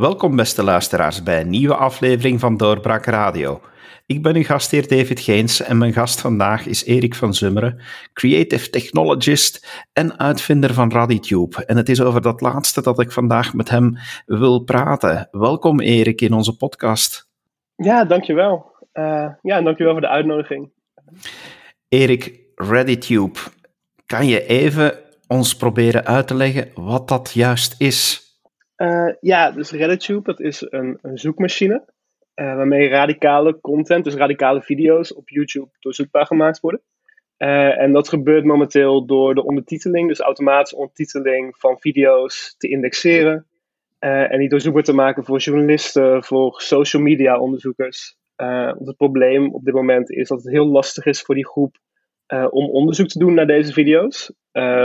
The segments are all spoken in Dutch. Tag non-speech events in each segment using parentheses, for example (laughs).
Welkom beste luisteraars bij een nieuwe aflevering van Doorbraak Radio. Ik ben uw gastheer David Geens en mijn gast vandaag is Erik van Zummeren, creative technologist en uitvinder van RadiTube. En het is over dat laatste dat ik vandaag met hem wil praten. Welkom Erik in onze podcast. Ja, dankjewel. Uh, ja, dankjewel voor de uitnodiging. Erik, ReadyTube, kan je even ons proberen uit te leggen wat dat juist is? Uh, ja, dus ReadyTube, dat is een, een zoekmachine uh, waarmee radicale content, dus radicale video's op YouTube doorzoekbaar gemaakt worden. Uh, en dat gebeurt momenteel door de ondertiteling, dus automatische ondertiteling van video's te indexeren. En die doorzoekbaar te maken voor journalisten, voor social media onderzoekers. het probleem op dit moment is dat het heel lastig is voor die groep om onderzoek te doen naar deze video's.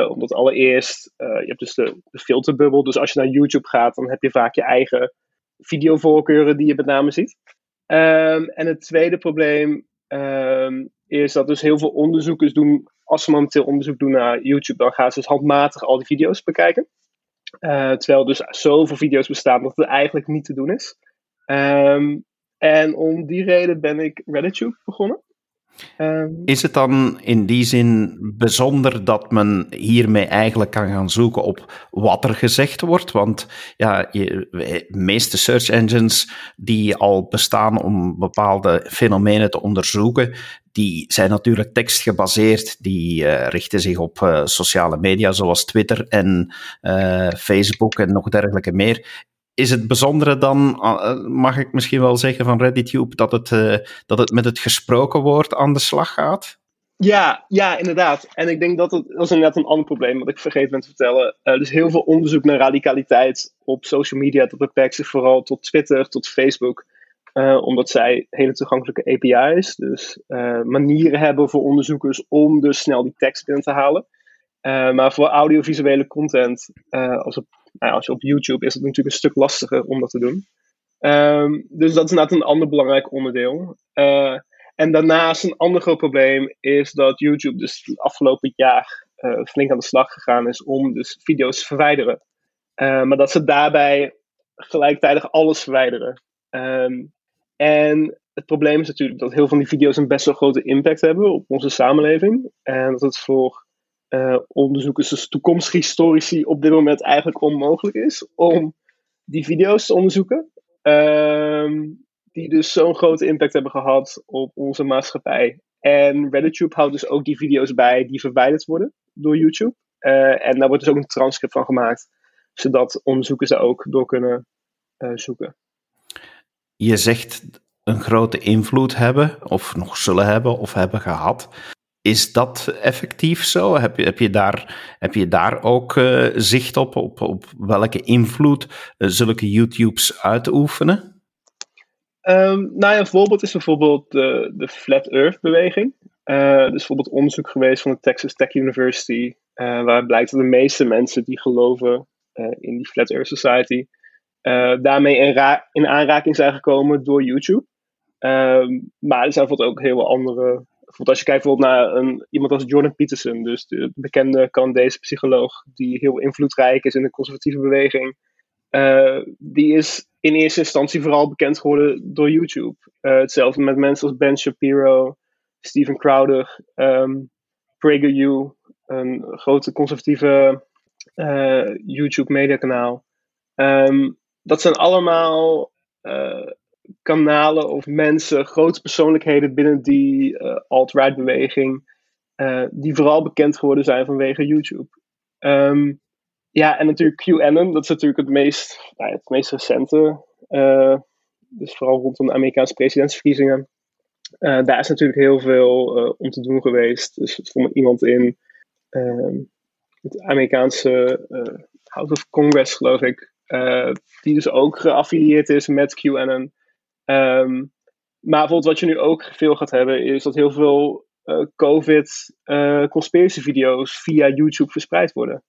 omdat allereerst, je hebt dus de, filterbubbel, dus als je naar YouTube gaat, dan heb je vaak je eigen videovoorkeuren die je met name ziet. Um, en het tweede probleem um, is dat dus heel veel onderzoekers doen, als ze momenteel onderzoek doen naar YouTube, dan gaan ze dus handmatig al die video's bekijken. Terwijl dus zoveel video's bestaan dat het eigenlijk niet te doen is. Um, en om die reden ben ik RedditTube begonnen. Ehm, is het dan in die zin bijzonder dat men hiermee eigenlijk kan gaan zoeken op wat er gezegd wordt? Want ja, de meeste search engines die al bestaan om bepaalde fenomenen te onderzoeken, die zijn natuurlijk tekstgebaseerd. Die uh, richten zich op uh, sociale media zoals Twitter en Facebook en nog dergelijke meer is het bijzondere dan, eh, mag ik misschien wel zeggen van ReadyTube, dat het, uh, dat het met het gesproken woord aan de slag gaat? Ja, ja, inderdaad. En ik denk dat het, dat is inderdaad een ander probleem wat ik vergeten ben te vertellen. Uh, dus heel veel onderzoek naar radicaliteit op social media, dat beperkt zich vooral tot Twitter, tot Facebook. omdat zij hele toegankelijke API's, dus manieren hebben voor onderzoekers om dus snel die tekst binnen te halen. Maar voor audiovisuele content, als het nou, als je op YouTube is het natuurlijk een stuk lastiger om dat te doen. Um, dus dat is inderdaad een ander belangrijk onderdeel. Uh, en daarnaast een ander groot probleem is dat YouTube dus het afgelopen jaar flink aan de slag gegaan is om dus video's te verwijderen. Maar dat ze daarbij gelijktijdig alles verwijderen. Um, en het probleem is natuurlijk dat heel veel van die video's een best wel grote impact hebben op onze samenleving. En dat het voor uh, onderzoekers, dus toekomstige historici, op dit moment eigenlijk onmogelijk is om die video's te onderzoeken. Uh, die dus zo'n grote impact hebben gehad op onze maatschappij. En RedditTube houdt dus ook die video's bij die verwijderd worden door YouTube. Uh, en daar wordt dus ook een transcript van gemaakt, zodat onderzoekers daar ook door kunnen uh, zoeken. Je zegt een grote invloed hebben, of nog zullen hebben, of hebben gehad. Is dat effectief zo? Heb je, heb je, daar, heb je daar ook uh, zicht op, op, op welke invloed uh, zulke YouTubes uitoefenen? Um, nou ja, een voorbeeld is bijvoorbeeld de, de Flat Earth beweging. Uh, is bijvoorbeeld onderzoek geweest van de Texas Tech University, waar blijkt dat de meeste mensen die geloven in die Flat Earth Society, daarmee in, in, aanraking zijn gekomen door YouTube. Um, maar er zijn bijvoorbeeld ook heel veel andere als je kijkt bijvoorbeeld naar een, iemand als Jordan Peterson, dus de bekende Canadese psycholoog, die heel invloedrijk is in de conservatieve beweging. Uh, die is in eerste instantie vooral bekend geworden door YouTube. Uh, hetzelfde met mensen als Ben Shapiro, Steven Crowder, um, PragerU, een grote conservatieve uh, YouTube mediakanaal. Um, dat zijn allemaal kanalen of mensen, grote persoonlijkheden binnen die uh, alt-right beweging, uh, die vooral bekend geworden zijn vanwege YouTube. Um, ja, en natuurlijk QAnon, dat is natuurlijk het meest, nou, het meest recente. Uh, dus vooral rondom de Amerikaanse presidentsverkiezingen. daar is natuurlijk heel veel om te doen geweest. Dus voor iemand in ehm, het Amerikaanse House of Congress, geloof ik, die dus ook geaffilieerd is met QAnon. Um, maar bijvoorbeeld wat je nu ook veel gaat hebben, is dat heel veel uh, COVID-conspiracy-video's uh, via YouTube verspreid worden.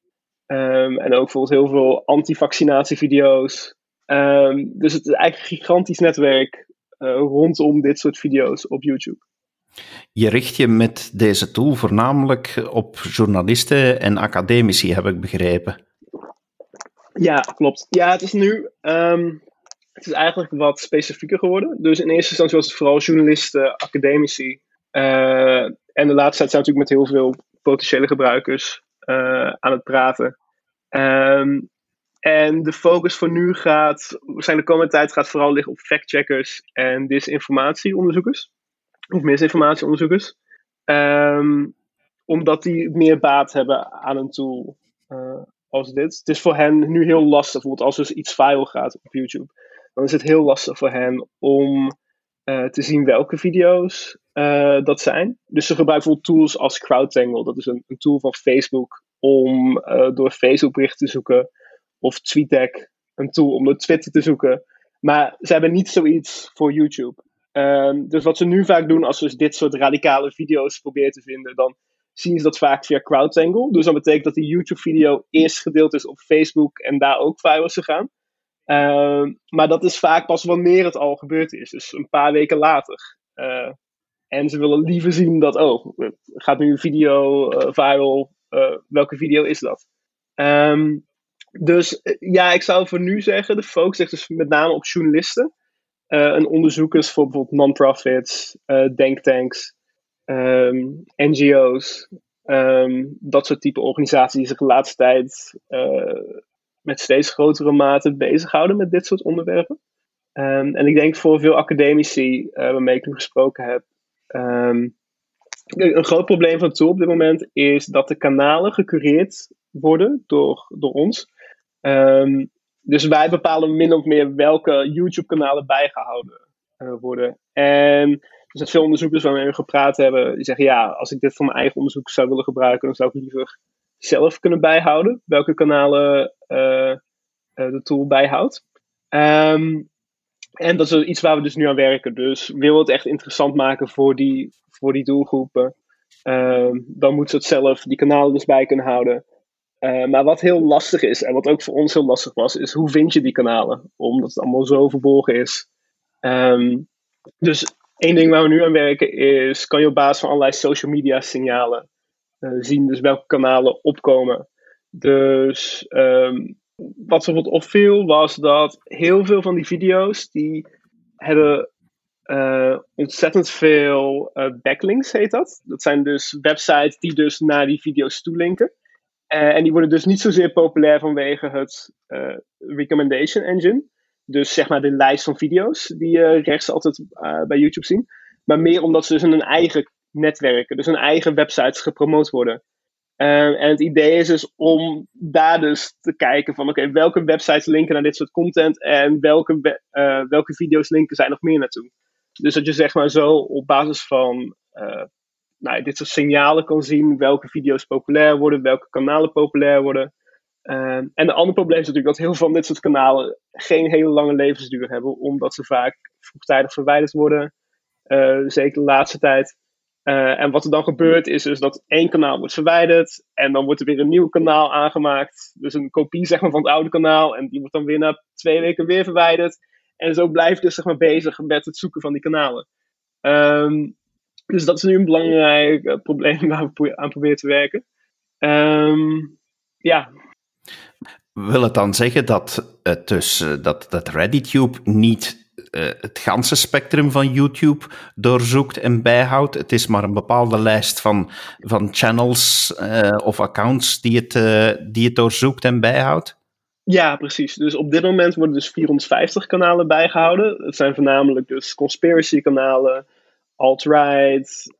Um, en ook bijvoorbeeld heel veel anti-vaccinatievideo's. Um, dus het is eigenlijk een gigantisch netwerk uh, rondom dit soort video's op YouTube. Je richt je met deze tool voornamelijk op journalisten en academici, heb ik begrepen. Ja, klopt. Ja, het is nu. Um, het is eigenlijk wat specifieker geworden. Dus in eerste instantie was het vooral journalisten, academici. Uh, en de laatste tijd zijn natuurlijk met heel veel potentiële gebruikers uh, aan het praten. Um, en de focus voor nu gaat, waarschijnlijk de komende tijd, gaat vooral liggen op factcheckers en disinformatieonderzoekers. Of misinformatieonderzoekers. Um, omdat die meer baat hebben aan een tool uh, als dit. Het is voor hen nu heel lastig, bijvoorbeeld als er iets viral gaat op YouTube. Dan is het heel lastig voor hen om uh, te zien welke video's uh, dat zijn. Dus ze gebruiken bijvoorbeeld tools als CrowdTangle. Dat is een, een tool van Facebook om door Facebook berichten te zoeken of TweetDeck, een tool om door Twitter te zoeken. Maar ze hebben niet zoiets voor YouTube. Um, dus wat ze nu vaak doen als ze dus dit soort radicale video's proberen te vinden, dan zien ze dat vaak via CrowdTangle. Dus dat betekent dat die YouTube-video eerst gedeeld is op Facebook en daar ook viral is gegaan. Um, maar dat is vaak pas wanneer het al gebeurd is, dus een paar weken later. Uh, en ze willen liever zien dat, oh, gaat nu een video uh, viral, uh, welke video is dat? Um, dus eh, ja, ik zou voor nu zeggen, de focus ligt dus met name op journalisten en onderzoekers voor bijvoorbeeld non-profits, denktanks, um, ehm, NGO's, ehm, dat soort type organisaties die zich de laatste tijd met steeds grotere mate bezighouden met dit soort onderwerpen. Um, en ik denk voor veel academici waarmee ik nu gesproken heb, een groot probleem van Tool op dit moment is dat de kanalen gecureerd worden door, door ons. Um, dus wij bepalen min of meer welke YouTube-kanalen bijgehouden uh, worden. En er zijn veel onderzoekers waarmee we gepraat hebben, die zeggen ja, als ik dit voor mijn eigen onderzoek zou willen gebruiken, dan zou ik liever zelf kunnen bijhouden welke kanalen uh, uh, de tool bijhoudt. Um, en dat is iets waar we dus nu aan werken. Dus wil we het echt interessant maken voor die, voor die doelgroepen, um, dan moeten ze het zelf die kanalen dus bij kunnen houden. Uh, maar wat heel lastig is, en wat ook voor ons heel lastig was, is hoe vind je die kanalen? Omdat het allemaal zo verborgen is. Um, dus één ding waar we nu aan werken is, kan je op basis van allerlei social media signalen zien dus welke kanalen opkomen. Dus um, wat bijvoorbeeld opviel was dat heel veel van die video's, die hebben uh, ontzettend veel backlinks, heet dat. Dat zijn dus websites die dus naar die video's toelinken. Uh, en die worden dus niet zozeer populair vanwege het recommendation engine. Dus zeg maar de lijst van video's die je rechts altijd bij YouTube ziet. Maar meer omdat ze dus in een eigen netwerken, dus hun eigen websites gepromoot worden. En het idee is dus om daar dus te kijken van oké, welke websites linken naar dit soort content en welke, welke video's linken zijn nog meer naartoe. Dus dat je zeg maar zo op basis van nou, dit soort signalen kan zien welke video's populair worden, welke kanalen populair worden. Uh, en een ander probleem is natuurlijk dat heel veel van dit soort kanalen geen hele lange levensduur hebben, omdat ze vaak vroegtijdig verwijderd worden, zeker de laatste tijd. Uh, en wat er dan gebeurt is dus dat één kanaal wordt verwijderd en dan wordt er weer een nieuw kanaal aangemaakt. Dus een kopie zeg maar, van het oude kanaal en die wordt dan weer na twee weken weer verwijderd. En zo blijf je dus zeg maar, bezig met het zoeken van die kanalen. Um, dus dat is nu een belangrijk uh, probleem (laughs) waar we aan proberen te werken. Um, ja. Wil het dan zeggen dat, het dus, uh, dat, dat ReadyTube niet uh, het ganse spectrum van YouTube doorzoekt en bijhoudt? Het is maar een bepaalde lijst van, van channels of accounts die het, die het doorzoekt en bijhoudt? Ja, precies. Dus op dit moment worden dus 450 kanalen bijgehouden. Het zijn voornamelijk dus conspiracy kanalen, alt-right,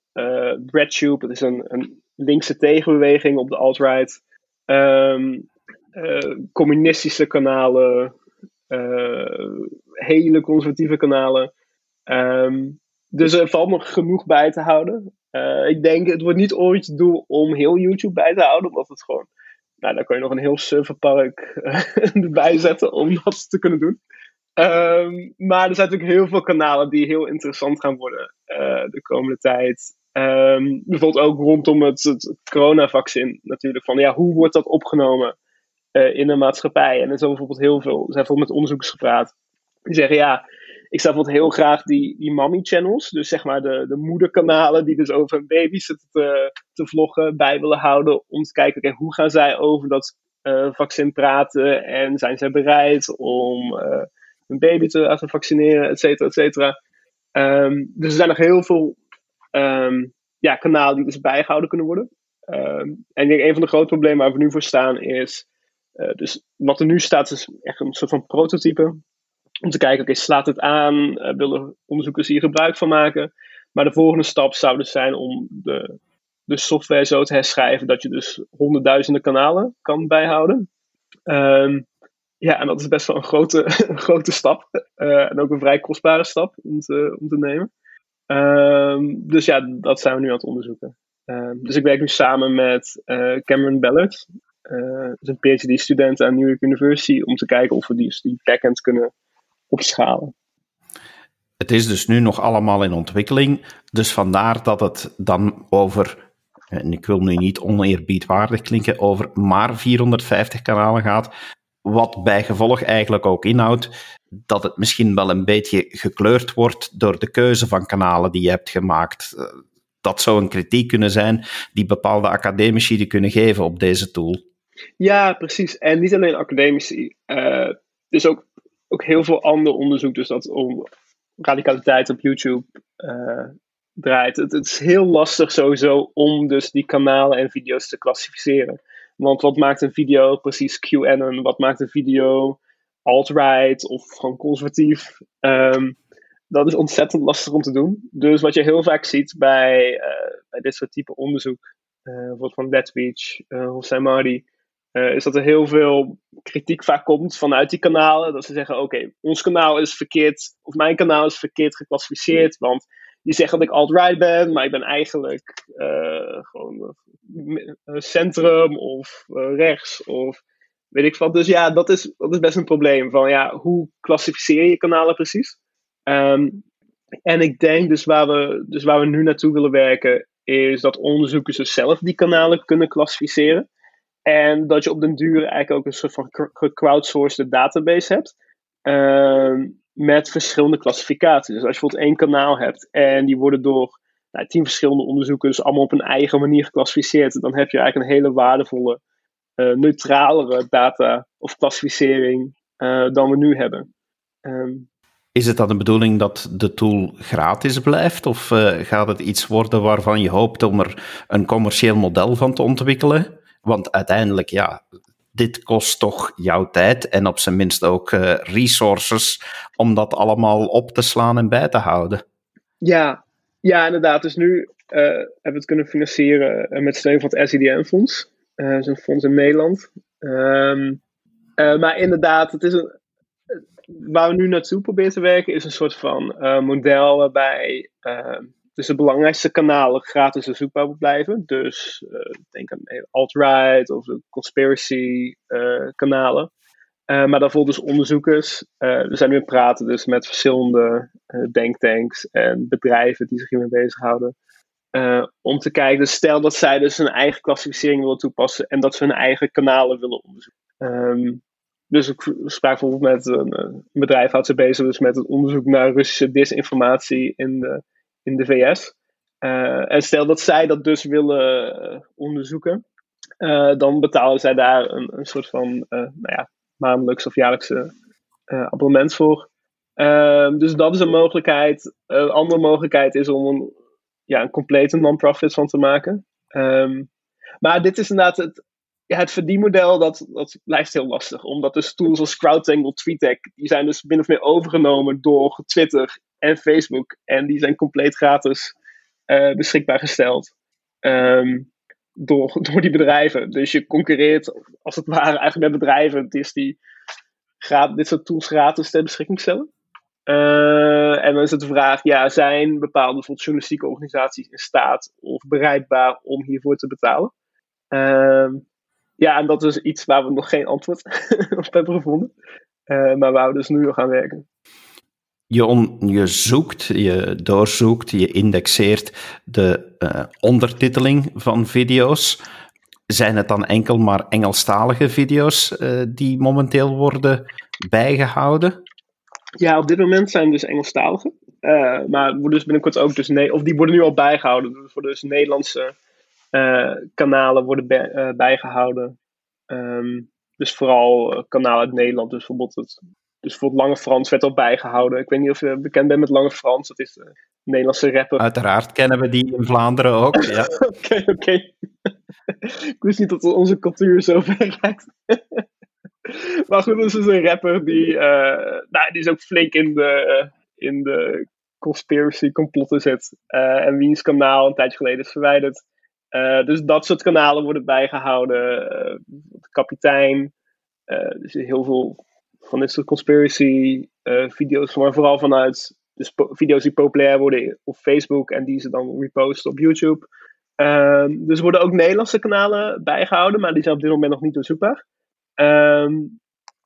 RedTube, dat is een, een linkse tegenbeweging op de alt-right, uh, communistische kanalen, hele conservatieve kanalen. Um, dus er valt nog genoeg bij te houden. ik denk, het wordt niet ooit het doel om heel YouTube bij te houden, omdat het gewoon, nou, dan kan je nog een heel serverpark (laughs) erbij zetten om dat te kunnen doen. Um, maar er zijn natuurlijk heel veel kanalen die heel interessant gaan worden uh, de komende tijd. Um, bijvoorbeeld ook rondom het, het coronavaccin natuurlijk. Van ja, hoe wordt dat opgenomen uh, in de maatschappij? En er zijn bijvoorbeeld heel veel, er zijn bijvoorbeeld met onderzoekers gepraat. Die zeggen ja, ik zou bijvoorbeeld heel graag die, die mommy channels, dus zeg maar de, de moederkanalen die dus over een baby zitten te, te vloggen, bij willen houden. Om te kijken, hoe gaan zij over dat uh, vaccin praten? En zijn zij bereid om hun baby te laten vaccineren, et cetera, et cetera. Ehm, dus er zijn nog heel veel um, ja, kanalen die dus bijgehouden kunnen worden. Ehm, en ik denk een van de grote problemen waar we nu voor staan is, uh, dus wat er nu staat is echt een soort van prototype. Om te kijken, oké, slaat het aan? Uh, willen onderzoekers hier gebruik van maken? Maar de volgende stap zou dus zijn om de, de software zo te herschrijven dat je dus honderdduizenden kanalen kan bijhouden. Um, ja, en dat is best wel een grote, (laughs) grote stap. Uh, en ook een vrij kostbare stap om te, om te nemen. Um, dus ja, dat zijn we nu aan het onderzoeken. Um, dus ik werk nu samen met uh, Cameron Ballard. Is een PhD-student aan New York University. Om te kijken of we die, die backend kunnen opschalen. Het is dus nu nog allemaal in ontwikkeling. Dus vandaar dat het dan over en ik wil nu niet oneerbiedwaardig klinken, over maar 450 kanalen gaat. Wat bij gevolg eigenlijk ook inhoudt dat het misschien wel een beetje gekleurd wordt door de keuze van kanalen die je hebt gemaakt. Eh, dat zou een kritiek kunnen zijn die bepaalde academici die kunnen geven op deze tool. Ja, precies. En niet alleen academici. Uh, is ook, ook heel veel ander onderzoek dus dat om radicaliteit op YouTube uh, draait. Het, is heel lastig sowieso om dus die kanalen en video's te klassificeren. Want wat maakt een video precies QAnon? Wat maakt een video alt-right of gewoon conservatief? Um, dat is ontzettend lastig om te doen. Dus wat je heel vaak ziet bij, uh, bij dit soort type onderzoek, uh, bijvoorbeeld van uh, eh, Hossein Mahdi, is dat er heel veel kritiek vaak komt vanuit die kanalen. Dat ze zeggen, oké, ons kanaal is verkeerd, of mijn kanaal is verkeerd geclassificeerd, want die zeggen dat ik alt-right ben, maar ik ben eigenlijk uh, gewoon uh, centrum of rechts of weet ik wat. Dus ja, dat is, dat is best een probleem. Van ja, hoe klassificeer je kanalen precies? Um, en ik denk dus waar, we, dus waar we nu naartoe willen werken, is dat onderzoekers dus zelf die kanalen kunnen klassificeren. En dat je op den duur eigenlijk ook een soort van gecrowdsourced database hebt. Um, met verschillende klassificaties. Dus als je bijvoorbeeld één kanaal hebt en die worden door nou, tien verschillende onderzoekers allemaal op een eigen manier geclassificeerd, dan heb je eigenlijk een hele waardevolle, uh, neutralere data of klassificering uh, dan we nu hebben. Um, is het dan de bedoeling dat de tool gratis blijft? Of uh, gaat het iets worden waarvan je hoopt om er een commercieel model van te ontwikkelen? Want uiteindelijk, ja, dit kost toch jouw tijd en op zijn minst ook uh, resources om dat allemaal op te slaan en bij te houden. Ja, ja inderdaad. Dus nu uh, hebben we het kunnen financieren eh, met steun van het SIDM-fonds. Uh, is een fonds in Nederland. Um, maar inderdaad, het is een, waar we nu naartoe proberen te werken, is een soort van model waarbij ehm, dus de belangrijkste kanalen gratis zoekbaar blijven. Dus uh, denk aan alt-right of de conspiracy uh, kanalen. Uh, maar daarvoor dus onderzoekers. we zijn nu aan het praten dus met verschillende denktanks en bedrijven die zich hiermee bezighouden. om te kijken, dus stel dat zij dus hun eigen klassificering willen toepassen en dat ze hun eigen kanalen willen onderzoeken. Um, dus ik sprak bijvoorbeeld met een, bedrijf, houdt zich bezig dus met het onderzoek naar Russische disinformatie in de in de VS. Uh, en stel dat zij dat dus willen uh, onderzoeken, uh, dan betalen zij daar een, een soort van nou ja, maandelijks of jaarlijkse abonnement voor. Ehm, dus dat is een mogelijkheid. Een andere mogelijkheid is om een, ja, een complete non-profit van te maken. Um, maar dit is inderdaad het, het verdienmodel, dat, dat blijft heel lastig. Omdat dus tools als CrowdTangle, TweetDeck, die zijn dus min of meer overgenomen door Twitter en Facebook. En die zijn compleet gratis uh, beschikbaar gesteld. Um, door, (laughs) door die bedrijven. Dus je concurreert als het ware eigenlijk met bedrijven. Die dit soort tools gratis ter beschikking stellen. Uh, en dan is het de vraag, ja, zijn bepaalde journalistieke organisaties in staat of bereidbaar om hiervoor te betalen? Uh, ja, en dat is iets waar we nog geen antwoord (laughs) op hebben gevonden. Uh, maar waar we dus nu nog aan werken. Je, je zoekt, je doorzoekt, je indexeert de uh, ondertiteling van video's. Zijn het dan enkel maar Engelstalige video's uh, die momenteel worden bijgehouden? Ja, op dit moment zijn dus Engelstalige. Uh, maar worden dus binnenkort ook dus nee, of die worden nu al bijgehouden. Voor dus Nederlandse kanalen worden bij, bijgehouden. Um, dus vooral kanalen uit Nederland, dus bijvoorbeeld het dus bijvoorbeeld Lange Frans werd al bijgehouden. Ik weet niet of je bekend bent met Lange Frans. Dat is de Nederlandse rapper. Uiteraard kennen we die in Vlaanderen ook. Ja. (laughs) Oké, oké. ik wist niet dat onze cultuur zo (laughs) ver raakt. maar goed, dat is dus een rapper die, uh, nou, die is ook flink in de, in de conspiracy complotten zit. Uh, en wiens kanaal een tijdje geleden is verwijderd. Uh, dus dat soort kanalen worden bijgehouden. de kapitein. dus heel veel van dit soort conspiracy video's, maar vooral vanuit dus video's die populair worden op Facebook en die ze dan reposten op YouTube. Uh, dus worden ook Nederlandse kanalen bijgehouden, maar die zijn op dit moment nog niet doorzoekbaar. Um,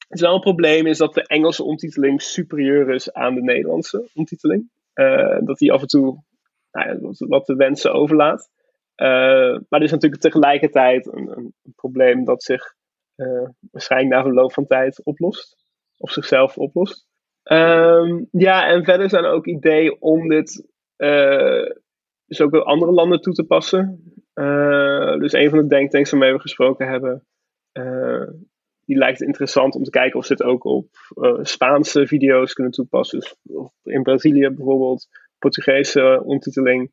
het wel een probleem is dat de Engelse ondertiteling superieur is aan de Nederlandse ondertiteling. Uh, dat die af en toe nou ja, wat de wensen overlaat. Uh, maar er is natuurlijk tegelijkertijd een, probleem dat zich waarschijnlijk na verloop van tijd oplost. Of zichzelf oplost. Um, ja, en verder zijn er ook ideeën om dit dus ook andere landen toe te passen. dus een van de denktanks waarmee we gesproken hebben, die lijkt interessant om te kijken of ze het ook op uh, Spaanse video's kunnen toepassen. Dus in Brazilië bijvoorbeeld, Portugese ondertiteling.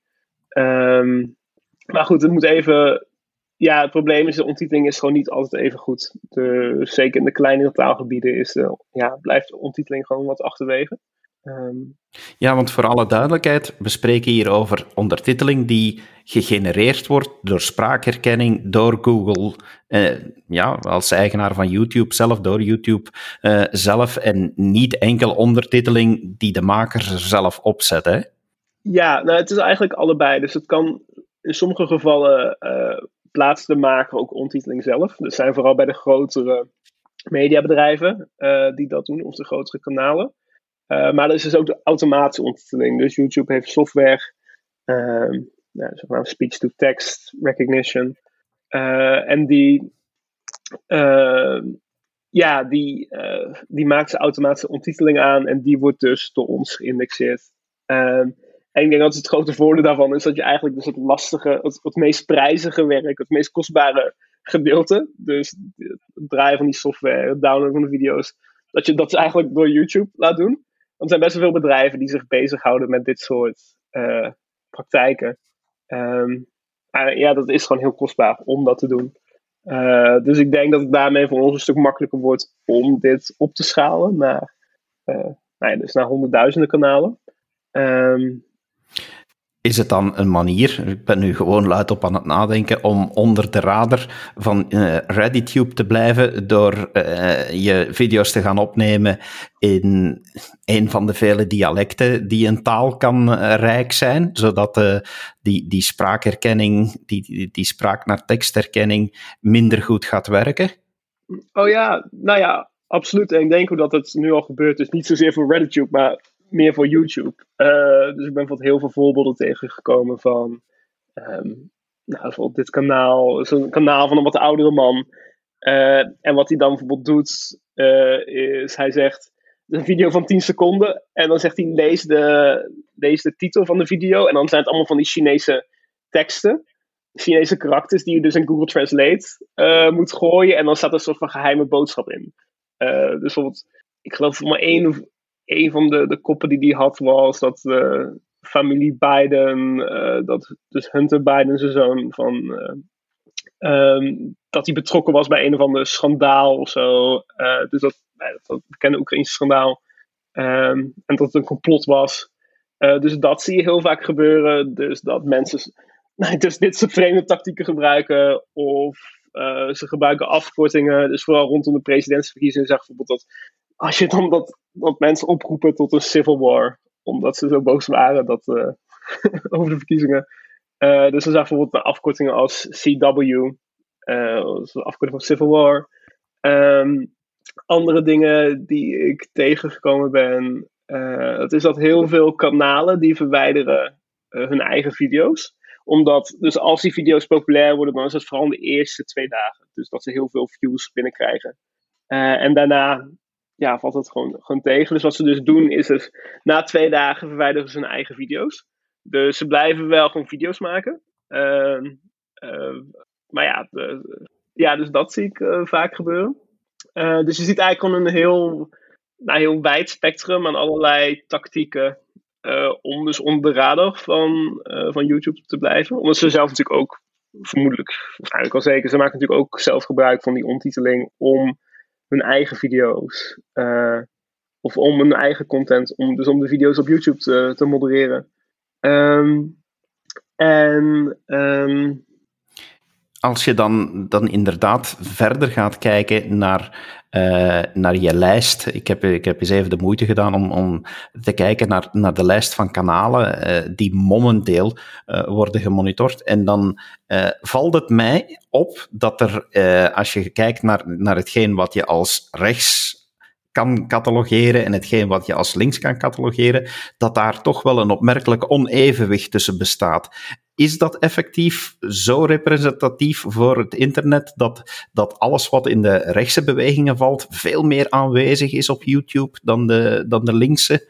Um, maar goed, het moet even. Ja, het probleem is, de ondertiteling is gewoon niet altijd even goed. De, zeker in de kleinere taalgebieden is de, ja, blijft de ondertiteling gewoon wat achterwege. Ehm, ja, want voor alle duidelijkheid, we spreken hier over ondertiteling die gegenereerd wordt door spraakherkenning, door Google, eh, ja, als eigenaar van YouTube zelf, door YouTube eh, zelf, en niet enkel ondertiteling die de maker zelf opzet, hè? Ja, nou, het is eigenlijk allebei. Dus het kan in sommige gevallen uh, plaatst de maker ook ondertiteling zelf. Dat zijn vooral bij de grotere mediabedrijven uh, die dat doen, of de grotere kanalen. Uh, maar er is dus ook de automatische ondertiteling. Dus YouTube heeft software, uh, ja, speech-to-text recognition. Uh, en die, ehm, ja, die, eh, die maakt ze automatische ondertiteling aan en die wordt dus door ons geïndexeerd. Ehm, en ik denk dat het grote voordeel daarvan is dat je eigenlijk dus het lastige, het, het meest prijzige werk, het meest kostbare gedeelte, dus het draaien van die software, het downloaden van de video's, dat je dat eigenlijk door YouTube laat doen. Want er zijn best wel veel bedrijven die zich bezighouden met dit soort uh, praktijken. Um, ja, dat is gewoon heel kostbaar om dat te doen. Uh, dus ik denk dat het daarmee voor ons een stuk makkelijker wordt om dit op te schalen naar, uh, nou ja, dus naar honderdduizenden kanalen. Um, is het dan een manier, ik ben nu gewoon luid op aan het nadenken, om onder de radar van uh, te blijven door uh, je video's te gaan opnemen in een van de vele dialecten die een taal kan uh, rijk zijn, zodat uh, die, die spraakherkenning, die, die, die spraak naar tekstherkenning minder goed gaat werken? Oh ja, nou ja, absoluut. En ik denk dat het nu al gebeurt. Dus niet zozeer voor ReadyTube, maar meer voor YouTube. Uh, dus ik ben bijvoorbeeld heel veel voorbeelden tegengekomen van. Um, nou, bijvoorbeeld dit kanaal. een kanaal van een wat oudere man. Uh, en wat hij dan bijvoorbeeld doet, uh, is hij zegt. Een video van 10 seconden. En dan zegt hij: lees de, lees de titel van de video. En dan zijn het allemaal van die Chinese teksten. Chinese karakters die je dus in Google Translate moet gooien. En dan staat er een soort van geheime boodschap in. dus bijvoorbeeld, ik geloof maar één een van de, de koppen die hij had was dat uh, familie Biden, uh, dat dus Hunter Biden, zijn zoon, van, um, dat hij betrokken was bij een of ander schandaal of zo. dus dat, dat bekende Oekraïnse schandaal. Um, en dat het een complot was. dus dat zie je heel vaak gebeuren. Dus dat mensen (laughs) dus dit soort vreemde tactieken gebruiken. Of ze gebruiken afkortingen. Dus vooral rondom de presidentsverkiezingen zag bijvoorbeeld dat als je dan dat, dat mensen oproepen tot een civil war, omdat ze zo boos waren dat, uh, (laughs) over de verkiezingen. Uh, dus er zijn bijvoorbeeld afkortingen als CW, uh, afkorting van Civil War. Um, andere dingen die ik tegengekomen ben, dat is dat heel veel kanalen die verwijderen hun eigen video's omdat, dus als die video's populair worden, dan is het vooral de eerste twee dagen. Dus dat ze heel veel views binnenkrijgen. En daarna ja, valt het gewoon, gewoon tegen. Dus wat ze dus doen is dus, na twee dagen verwijderen ze hun eigen video's. Dus ze blijven wel gewoon video's maken. Uh, uh, maar ja, ja, dus dat zie ik uh, vaak gebeuren. dus je ziet eigenlijk gewoon een heel nou, heel wijd spectrum aan allerlei tactieken om dus onder de radar van, van YouTube te blijven. Omdat ze zelf natuurlijk ook, vermoedelijk, waarschijnlijk al zeker, ze maken natuurlijk ook zelf gebruik van die ontiteling om hun eigen video's of om hun eigen content, om, dus om de video's op YouTube te, te modereren. Ehm, en ehm, als je dan, dan inderdaad verder gaat kijken naar, uh, naar je lijst. Ik heb, ik heb eens even de moeite gedaan om, om te kijken naar, naar de lijst van kanalen uh, die momenteel uh, worden gemonitord. En dan valt het mij op dat er, als je kijkt naar, naar hetgeen wat je als rechts kan catalogeren en hetgeen wat je als links kan catalogeren, dat daar toch wel een opmerkelijk onevenwicht tussen bestaat. Is dat effectief zo representatief voor het internet dat, dat alles wat in de rechtse bewegingen valt veel meer aanwezig is op YouTube dan de, dan de linkse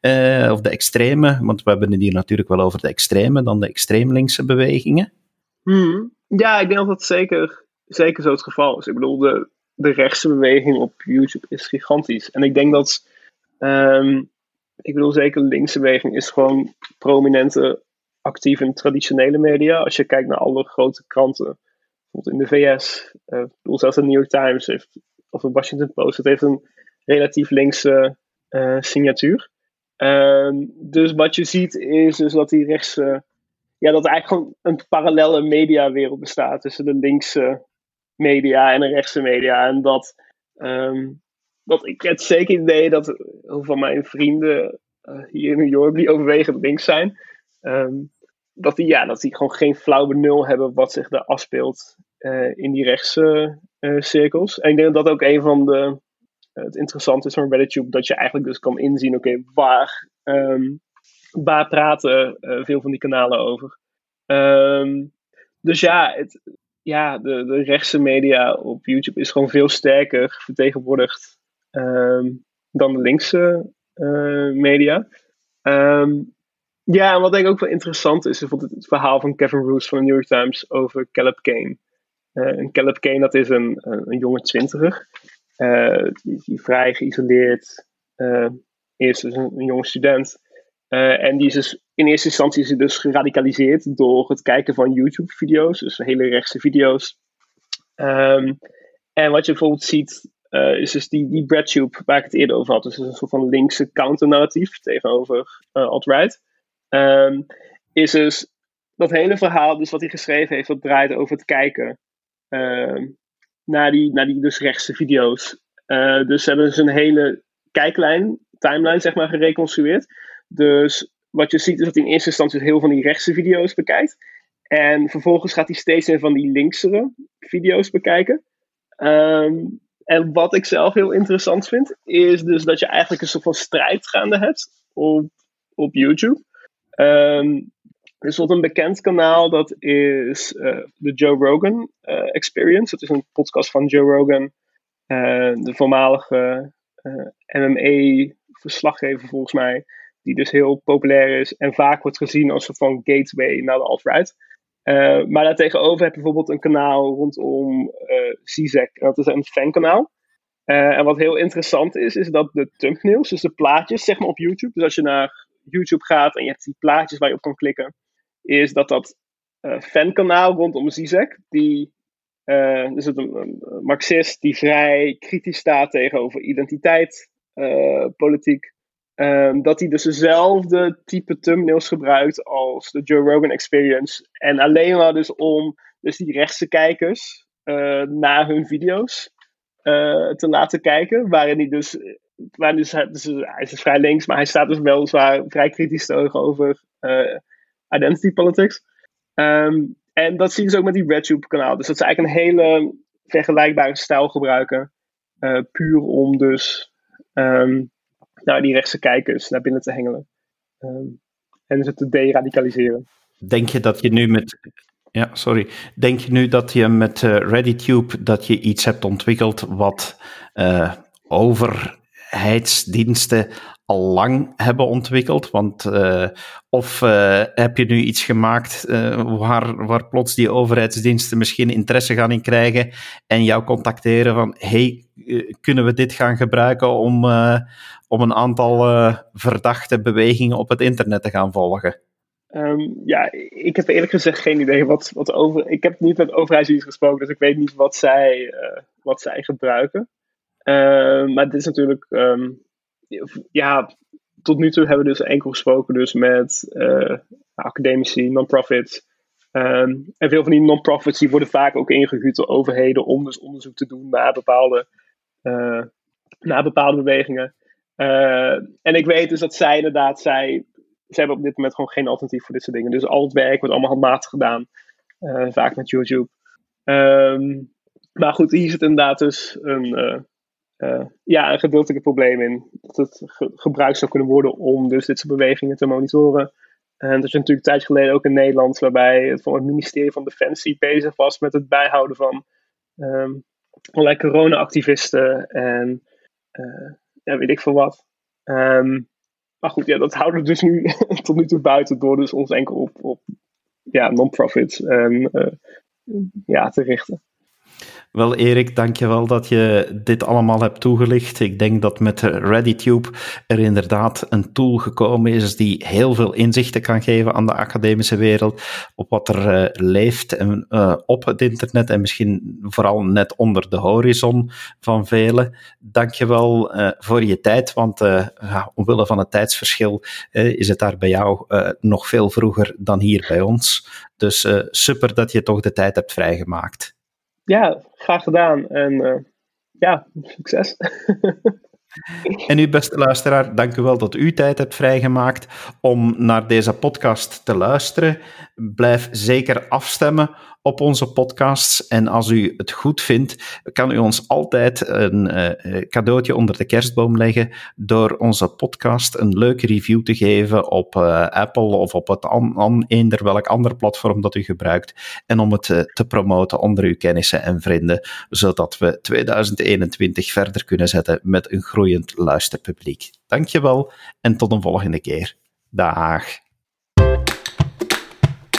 uh, of de extreme? Want we hebben het hier natuurlijk wel over de extreme dan de extreem linkse bewegingen. Hmm. Ja, ik denk dat dat zeker, zeker zo het geval is. Ik bedoel, de, de rechtse beweging op YouTube is gigantisch. En ik denk dat, um, ik bedoel zeker de linkse beweging is gewoon prominente actief in traditionele media. Als je kijkt naar alle grote kranten, bijvoorbeeld in de VS, uh, eh, zelfs de New York Times heeft, of de Washington Post, het heeft een relatief linkse uh, signatuur. Uh, dus wat je ziet is dus dat die rechtse, ja, dat er eigenlijk gewoon een parallele mediawereld bestaat tussen de linkse media en de rechtse media. En dat, um, dat ik het zeker idee dat heel van mijn vrienden uh, hier in New York, die overwegend links zijn, um, dat, die, ja, dat die gewoon geen flauw benul hebben wat zich er afspeelt uh, in die rechtse uh, cirkels. En ik denk dat dat ook een van de. het interessante is van RedditTube, dat je eigenlijk dus kan inzien, oké, waar, um, waar praten veel van die kanalen over. Um, dus ja, het, ja, de, de rechtse media op YouTube is gewoon veel sterker vertegenwoordigd dan de linkse media. Um, ja, en wat denk ik ook wel interessant is, is het verhaal van Kevin Roos van de New York Times over Caleb Kane. Uh, en Caleb Kane, dat is een, een, jonge twintiger, uh, die, die, vrij geïsoleerd is, dus een, jonge student. Uh, en die is dus in eerste instantie is hij dus geradicaliseerd door het kijken van YouTube-video's, dus hele rechtse video's. Um, en wat je bijvoorbeeld ziet, uh, is dus die, die BreadTube waar ik het eerder over had. Dus een soort van linkse counternarratief tegenover uh, alt-right. Um, is dus dat hele verhaal, dus wat hij geschreven heeft, dat draait over het kijken um, naar, die, naar die dus rechtse video's. dus ze hebben dus een hele kijklijn, timeline zeg maar, gereconstrueerd. Dus wat je ziet is dat hij in eerste instantie heel van die rechtse video's bekijkt. En vervolgens gaat hij steeds meer van die linksere video's bekijken. Um, en wat ik zelf heel interessant vind, is dus dat je eigenlijk een soort van strijd gaande hebt op, op YouTube. Um, er is wat een bekend kanaal, dat is uh, de Joe Rogan uh, Experience. Dat is een podcast van Joe Rogan, uh, de voormalige MMA-verslaggever volgens mij die dus heel populair is en vaak wordt gezien als een van gateway naar de alt-right. Maar daartegenover heb je bijvoorbeeld een kanaal rondom uh, Zizek. Dat is een fankanaal. En wat heel interessant is, is dat de thumbnails, dus de plaatjes zeg maar op YouTube. Dus als je naar YouTube gaat en je hebt die plaatjes waar je op kan klikken, is dat dat fankanaal rondom Zizek, die dus het een, marxist die vrij kritisch staat tegenover identiteit, politiek, Um, dat hij dus dezelfde type thumbnails gebruikt als de Joe Rogan Experience. En alleen maar dus om dus die rechtse kijkers uh, naar hun video's uh, te laten kijken. Waarin hij dus, waarin dus, dus, hij is vrij links, maar hij staat dus wel zwaar, vrij kritisch tegenover uh, identity politics. Um, en dat zie je dus ook met die RedTube kanaal. Dus dat ze eigenlijk een hele vergelijkbare stijl gebruiken. puur om dus... Um, naar die rechtse kijkers naar binnen te hengelen. Um, en ze te deradicaliseren. Denk je dat je nu met. Ja, sorry. Denk je nu dat je met uh, dat je iets hebt ontwikkeld wat over overheidsdiensten al lang hebben ontwikkeld? Want uh, of uh, heb je nu iets gemaakt uh, waar, waar plots die overheidsdiensten misschien interesse gaan in krijgen en jou contacteren van hey, kunnen we dit gaan gebruiken om, om een aantal verdachte bewegingen op het internet te gaan volgen? Um, ja, ik heb eerlijk gezegd geen idee wat, wat over. Ik heb niet met overheidsdienst gesproken, dus ik weet niet wat zij, wat zij gebruiken. Uh, maar dit is natuurlijk um, ja, tot nu toe hebben we dus enkel gesproken dus met uh, academici, non-profits. Um, en veel van die non-profits die worden vaak ook ingehuurd door overheden om dus onderzoek te doen naar bepaalde, uh, naar bepaalde bewegingen. Uh, en ik weet dus dat zij inderdaad, zij, zij hebben op dit moment gewoon geen alternatief voor dit soort dingen. Dus al het werk wordt allemaal handmatig gedaan, vaak met YouTube. Um, maar goed, hier zit inderdaad dus een, uh, ja, een gedeeltelijke probleem in. Dat het gebruikt zou kunnen worden om dus dit soort bewegingen te monitoren. En dat is natuurlijk een geleden ook in Nederland, waarbij het, het ministerie van Defensie bezig was met het bijhouden van um, allerlei corona-activisten en uh, ja, weet ik veel wat. Um, maar goed, ja, dat houden we dus nu (laughs) tot nu toe buiten door dus ons enkel op, op ja, non-profits en, uh, ja, te richten. Wel, Erik, dankjewel dat je dit allemaal hebt toegelicht. Ik denk dat met ReadyTube er inderdaad een tool gekomen is die heel veel inzichten kan geven aan de academische wereld op wat er uh, leeft en, uh, op het internet en misschien vooral net onder de horizon van velen. Dankjewel uh, voor je tijd, want ja, omwille van het tijdsverschil is het daar bij jou nog veel vroeger dan hier bij ons. Dus super dat je toch de tijd hebt vrijgemaakt ja, graag gedaan. En uh, ja, succes. En u, beste luisteraar, dank u wel dat u tijd hebt vrijgemaakt om naar deze podcast te luisteren. Blijf zeker afstemmen op onze podcasts. En als u het goed vindt, kan u ons altijd een uh, cadeautje onder de kerstboom leggen door onze podcast een leuke review te geven op uh, Apple of op het an, an, eender welk ander platform dat u gebruikt. En om het te promoten onder uw kennissen en vrienden, zodat we 2021 verder kunnen zetten met een groeiend luisterpubliek. Dankjewel en tot een volgende keer. Dag.